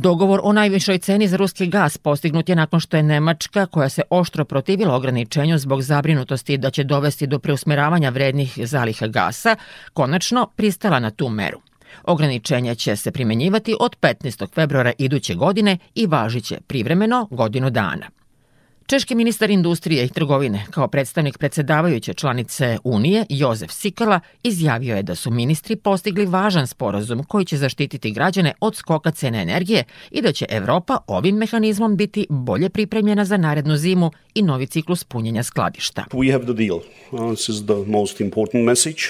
Dogovor o najvišoj ceni za ruski gas postignut je nakon što je Nemačka, koja se oštro protivila ograničenju zbog zabrinutosti da će dovesti do preusmeravanja vrednih zaliha gasa, konačno pristala na tu meru. Ograničenja će se primenjivati od 15. februara iduće godine i važiće privremeno godinu dana. Češki ministar industrije i trgovine, kao predstavnik predsedavajuće članice Unije, Jozef Sikala, izjavio je da su ministri postigli važan sporazum koji će zaštititi građane od skoka cene energije i da će Evropa ovim mehanizmom biti bolje pripremljena za narednu zimu i novi ciklus punjenja skladišta. We have the deal. Uh, this is the most important message.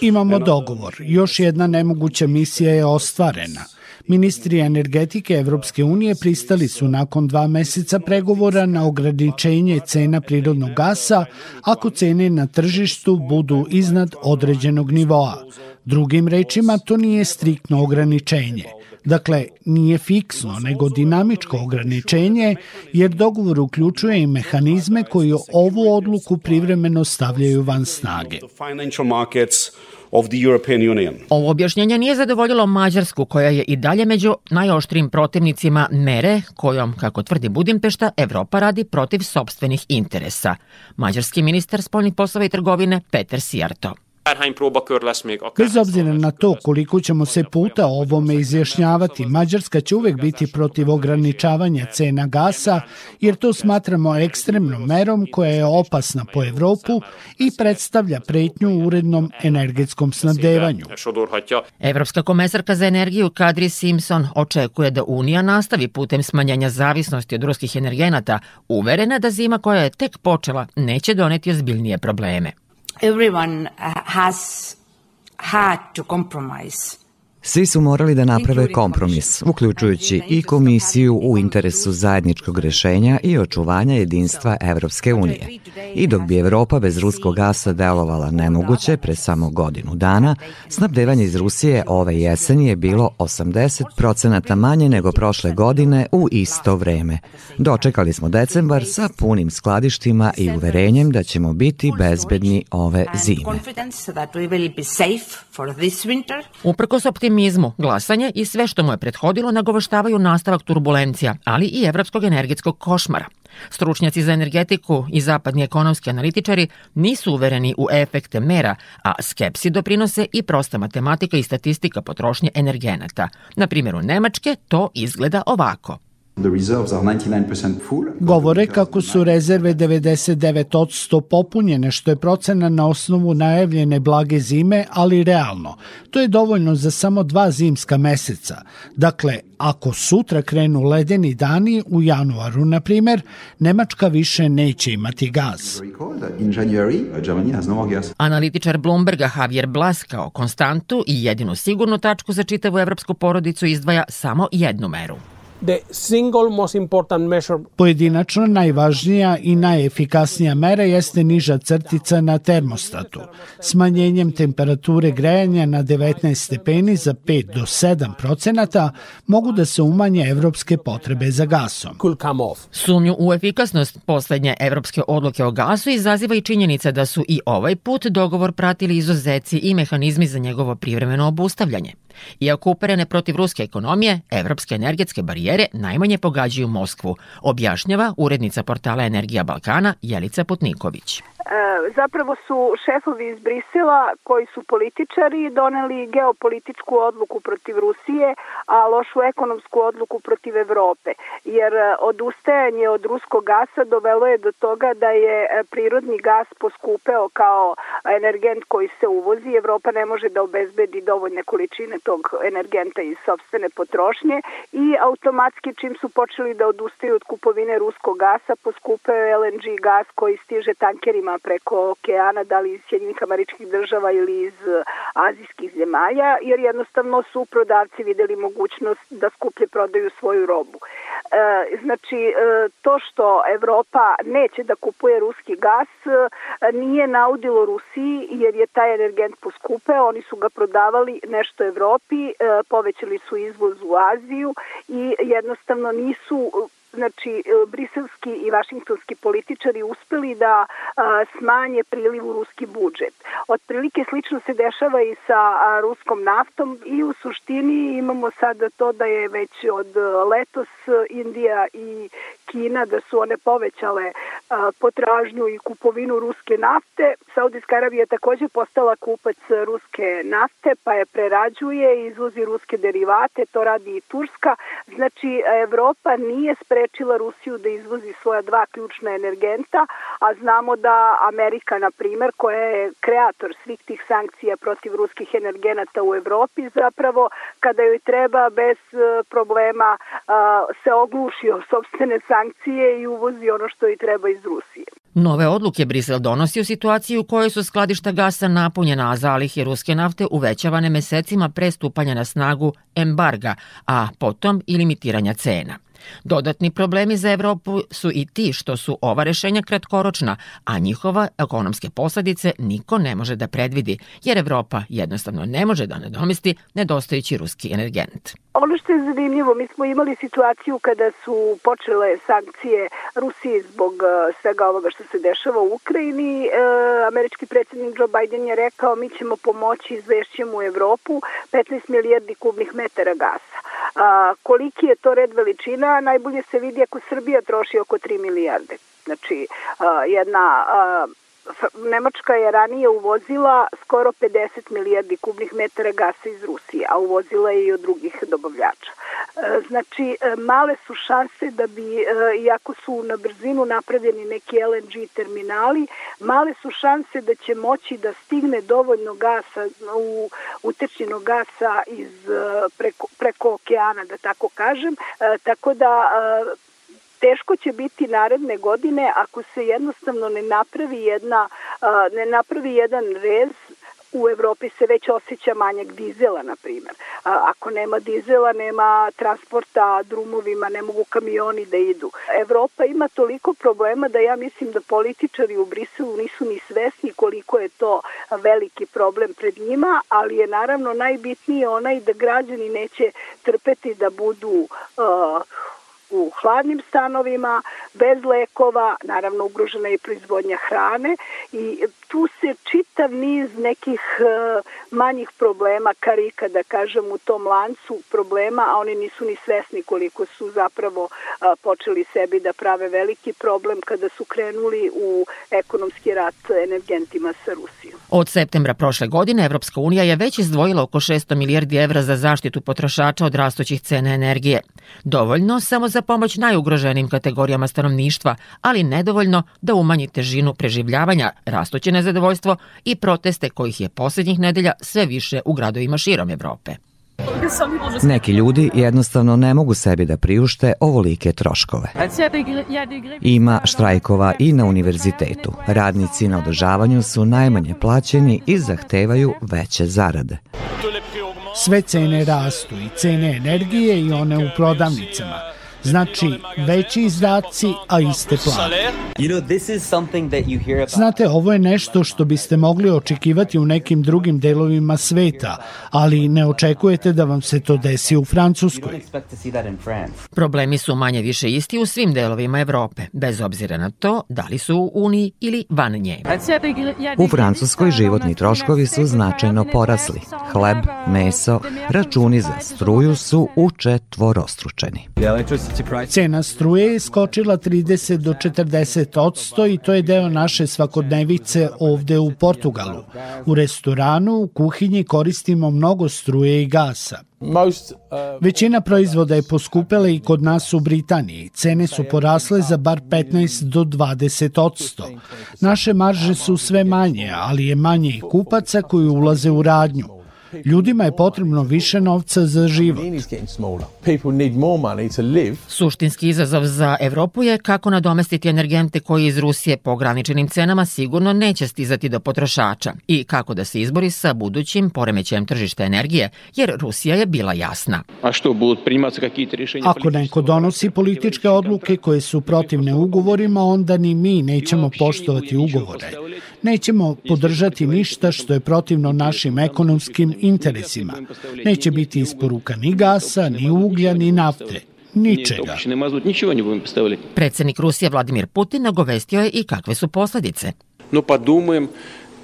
Imamo dogovor. Još jedna nemoguća misija je ostvarena – Ministri energetike Evropske unije pristali su nakon dva meseca pregovora na ograničenje cena prirodnog gasa ako cene na tržištu budu iznad određenog nivoa. Drugim rečima, to nije striktno ograničenje. Dakle, nije fiksno, nego dinamičko ograničenje, jer dogovor uključuje i mehanizme koji ovu odluku privremeno stavljaju van snage of the European Union. Ovo objašnjenje nije zadovoljilo Mađarsku, koja je i dalje među najoštrim protivnicima mere kojom, kako tvrdi Budimpešta, Evropa radi protiv sobstvenih interesa. Mađarski ministar spoljnih poslova i trgovine Peter Sijarto. Bez obzira na to koliko ćemo se puta o ovome izjašnjavati, Mađarska će uvek biti protiv ograničavanja cena gasa, jer to smatramo ekstremnom merom koja je opasna po Evropu i predstavlja pretnju urednom energetskom snabdevanju. Evropska komesarka za energiju Kadri Simpson očekuje da Unija nastavi putem smanjenja zavisnosti od ruskih energenata, uverena da zima koja je tek počela neće doneti ozbiljnije probleme. Everyone uh, has had to compromise Svi su morali da naprave kompromis, uključujući i komisiju u interesu zajedničkog rešenja i očuvanja jedinstva Evropske unije. I dok bi Evropa bez ruskog gasa delovala nemoguće pre samo godinu dana, snabdevanje iz Rusije ove jeseni je bilo 80% manje nego prošle godine u isto vreme. Dočekali smo decembar sa punim skladištima i uverenjem da ćemo biti bezbedni ove zime. Uprkos optimizmu optimizmu, glasanje i sve što mu je prethodilo nagovaštavaju nastavak turbulencija, ali i evropskog energetskog košmara. Stručnjaci za energetiku i zapadni ekonomski analitičari nisu uvereni u efekte mera, a skepsi doprinose i prosta matematika i statistika potrošnje energenata. Na primjeru Nemačke to izgleda ovako – Govore kako su rezerve 99% popunjene, što je procena na osnovu najavljene blage zime, ali realno. To je dovoljno za samo dva zimska meseca. Dakle, ako sutra krenu ledeni dani, u januaru, na primer, Nemačka više neće imati gaz. Analitičar Bloomberga Javier Blas kao konstantu i jedinu sigurnu tačku za čitavu evropsku porodicu izdvaja samo jednu meru. The single most important measure. Pojedinačno najvažnija i najefikasnija mera jeste niža crtica na termostatu. Smanjenjem temperature grejanja na 19 stepeni za 5 do 7 procenata mogu da se umanje evropske potrebe za gasom. Sumnju u efikasnost poslednje evropske odluke o gasu izaziva i činjenica da su i ovaj put dogovor pratili izuzeci i mehanizmi za njegovo privremeno obustavljanje. Iako uperene protiv ruske ekonomije, evropske energetske barijere najmanje pogađaju Moskvu, objašnjava urednica portala Energija Balkana Jelica Putniković. E, zapravo su šefovi iz Brisela koji su političari doneli geopolitičku odluku protiv Rusije, a lošu ekonomsku odluku protiv Evrope. Jer e, odustajanje od ruskog gasa dovelo je do toga da je e, prirodni gas poskupeo kao energent koji se uvozi. Evropa ne može da obezbedi dovoljne količine tog energenta iz sobstvene potrošnje i automatski čim su počeli da odustaju od kupovine ruskog gasa poskupeo je LNG gas koji stiže tankerima preko okeana, da li iz Sjedinjih američkih država ili iz eh, azijskih zemalja, jer jednostavno su prodavci videli mogućnost da skuplje prodaju svoju robu. E, znači, e, to što Evropa neće da kupuje ruski gas e, nije naudilo Rusiji jer je taj energent poskupeo, oni su ga prodavali nešto Evropi, povećali su izvoz u Aziju i jednostavno nisu znači e, briselski i vašingtonski političari uspeli da smanje priliv u ruski budžet. Otprilike slično se dešava i sa ruskom naftom i u suštini imamo sada to da je već od letos Indija i Kina da su one povećale potražnju i kupovinu ruske nafte. Saudijska Arabija takođe postala kupac ruske nafte pa je prerađuje i izvozi ruske derivate, to radi i Turska. Znači Evropa nije sprečila Rusiju da izvozi svoja dva ključna energenta, a znamo da Amerika, na primer, koja je kreator svih tih sankcija protiv ruskih energenata u Evropi, zapravo kada joj treba bez e, problema se ogluši o sobstvene sankcije i uvozi ono što joj treba iz Rusije. Nove odluke Brisel donosi u situaciji u kojoj su skladišta gasa napunjena, a zalihe ruske nafte uvećavane mesecima pre stupanja na snagu embarga, a potom i limitiranja cena. Dodatni problemi za Evropu su i ti što su ova rešenja kratkoročna, a njihova ekonomske posledice niko ne može da predvidi, jer Evropa jednostavno ne može da nadomesti nedostajući ruski energent. Ono što je zanimljivo, mi smo imali situaciju kada su počele sankcije Rusije zbog e, svega ovoga što se dešava u Ukrajini. E, američki predsednik Joe Biden je rekao mi ćemo pomoći izvešćem u Evropu 15 milijardi kubnih metara gasa. A, koliki je to red veličina, najbolje se vidi ako Srbija troši oko 3 milijarde. Znači, a, jedna a, Nemačka je ranije uvozila skoro 50 milijardi kubnih metara gasa iz Rusije, a uvozila je i od drugih dobavljača. E, znači, e, male su šanse da bi, e, iako su na brzinu napravljeni neki LNG terminali, male su šanse da će moći da stigne dovoljno gasa, u, utečnjenog gasa iz, preko, preko okeana, da tako kažem, tako da teško će biti naredne godine ako se jednostavno ne napravi jedna ne napravi jedan rez u Evropi se već osjeća manjak dizela, na primjer. Ako nema dizela, nema transporta drumovima, ne mogu kamioni da idu. Evropa ima toliko problema da ja mislim da političari u Briselu nisu ni svesni koliko je to veliki problem pred njima, ali je naravno najbitnije onaj da građani neće trpeti da budu uh, u hladnim stanovima, bez lekova, naravno ugrožena je proizvodnja hrane i tu se čitav niz nekih uh, manjih problema, karika da kažem u tom lancu problema, a oni nisu ni svesni koliko su zapravo uh, počeli sebi da prave veliki problem kada su krenuli u ekonomski rat energentima sa Rusijom. Od septembra prošle godine Evropska unija je već izdvojila oko 600 milijardi evra za zaštitu potrošača od rastućih cena energije. Dovoljno samo za pomoć najugroženim kategorijama stanovništva, ali nedovoljno da umanji težinu preživljavanja, rastuće nezadovoljstvo i proteste kojih je poslednjih nedelja sve više u gradovima širom Evrope. Neki ljudi jednostavno ne mogu sebi da priušte ovolike troškove. Ima štrajkova i na univerzitetu. Radnici na održavanju su najmanje plaćeni i zahtevaju veće zarade. Sve cene rastu i cene energije i one u prodavnicama – Znači, veći izdaci, a iste plate. Znate, ovo je nešto što biste mogli očekivati u nekim drugim delovima sveta, ali ne očekujete da vam se to desi u Francuskoj. Problemi su manje više isti u svim delovima Evrope, bez obzira na to da li su u Uniji ili van nje. U Francuskoj životni troškovi su značajno porasli. Hleb, meso, računi za struju su učetvorostručeni. Cena struje je skočila 30 do 40 odsto i to je deo naše svakodnevice ovde u Portugalu. U restoranu, u kuhinji koristimo mnogo struje i gasa. Većina proizvoda je poskupela i kod nas u Britaniji. Cene su porasle za bar 15 do 20 odsto. Naše marže su sve manje, ali je manje i kupaca koji ulaze u radnju. Ljudima je potrebno više novca za život. Suštinski izazov za Evropu je kako nadomestiti energente koji iz Rusije po ograničenim cenama sigurno neće stizati do potrošača i kako da se izbori sa budućim poremećajem tržišta energije, jer Rusija je bila jasna. A što budut primati kakие rešenja? Ako neko donosi političke odluke koje su protivne ugovorima, onda ni mi nećemo poštovati ugovore. Nećemo podržati ništa što je protivno našim ekonomskim interesima. Neće biti isporuka ni gasa, ni uglja, ni nafte. Ničega. Predsednik Rusije Vladimir Putin nagovestio je i kakve su posledice. No pa dumajem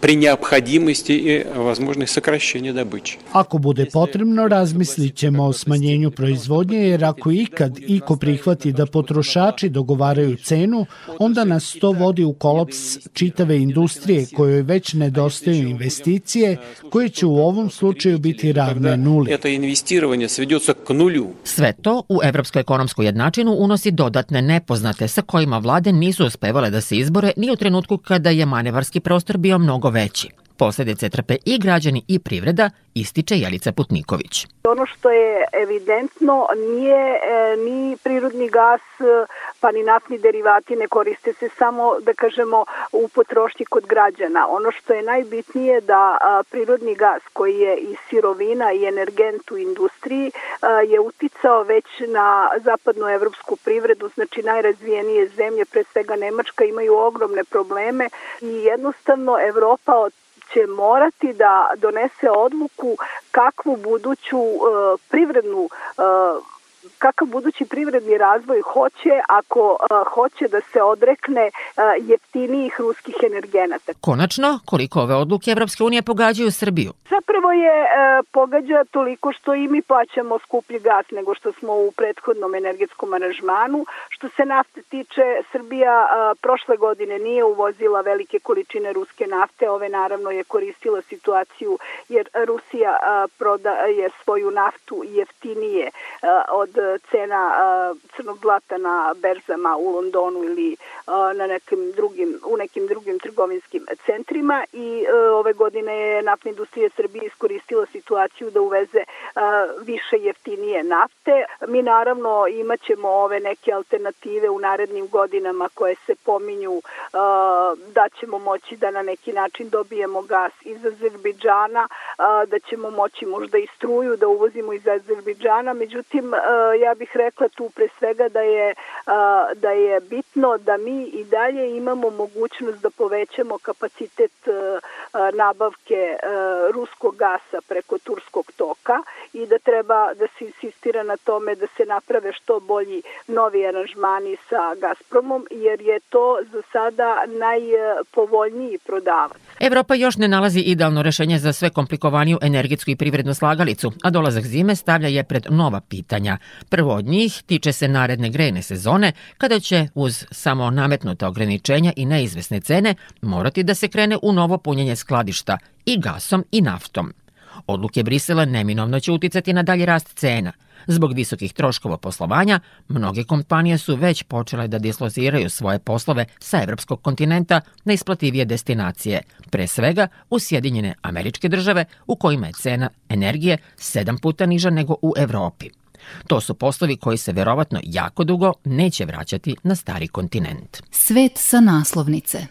при необходимости и возможных сокращения добычи. Ako bude potrebno, razmislit ćemo o smanjenju proizvodnje, jer ako ikad iko prihvati da potrošači dogovaraju cenu, onda nas to vodi u kolaps čitave industrije kojoj već nedostaju investicije, koje će u ovom slučaju biti ravne nuli. Это инвестирование сведется к нулю. Sve to u evropsku ekonomsku jednačinu unosi dodatne nepoznate sa kojima vlade nisu uspevale da se izbore ni u trenutku kada je manevarski prostor bio mnogo veći. Posledice trpe i građani i privreda, ističe Jelica Putniković. Ono što je evidentno nije e, ni prirodni gas e, pa ni naftni derivati ne koriste se samo da kažemo u potrošnji kod građana. Ono što je najbitnije da a, prirodni gas koji je i sirovina i energent u industriji a, je uticao već na zapadnu evropsku privredu, znači najrazvijenije zemlje, pre svega Nemačka, imaju ogromne probleme i jednostavno Evropa od će morati da donese odluku kakvu buduću uh, privrednu uh, kakav budući privredni razvoj hoće ako hoće da se odrekne jeftinijih ruskih energenata. Konačno, koliko ove odluke Evropske unije pogađaju Srbiju? Zapravo je uh, pogađa toliko što i mi plaćamo skuplji gas nego što smo u prethodnom energetskom aranžmanu. Što se nafte tiče, Srbija uh, prošle godine nije uvozila velike količine ruske nafte, ove naravno je koristila situaciju jer Rusija uh, prodaje svoju naftu jeftinije od cena crnog zlata na berzama u Londonu ili na nekim drugim, u nekim drugim trgovinskim centrima i ove godine je naftna industrija Srbije iskoristila situaciju da uveze više jeftinije nafte. Mi naravno imaćemo ove neke alternative u narednim godinama koje se pominju da ćemo moći da na neki način dobijemo gas iz Azerbiđana, da ćemo moći možda i struju da uvozimo iz Azerbiđana, međutim ja bih rekla tu pre svega da je, da je bitno da mi i dalje imamo mogućnost da povećamo kapacitet nabavke ruskog gasa preko turskog toka i da treba da se insistira na tome da se naprave što bolji novi aranžmani sa Gazpromom jer je to za sada najpovoljniji prodavac. Evropa još ne nalazi idealno rešenje za sve komplikovaniju energetsku i privrednu slagalicu, a dolazak zime stavlja je pred nova pitanja. Prvo od njih tiče se naredne grejne sezone, kada će uz samo nametnuta ograničenja i neizvesne cene morati da se krene u novo punjenje skladišta i gasom i naftom. Odluke Brisela neminovno će uticati na dalji rast cena. Zbog visokih troškova poslovanja, mnoge kompanije su već počele da disloziraju svoje poslove sa evropskog kontinenta na isplativije destinacije, pre svega u Sjedinjene američke države u kojima je cena energije sedam puta niža nego u Evropi. To su poslovi koji se verovatno jako dugo neće vraćati na stari kontinent. Svet sa naslovnice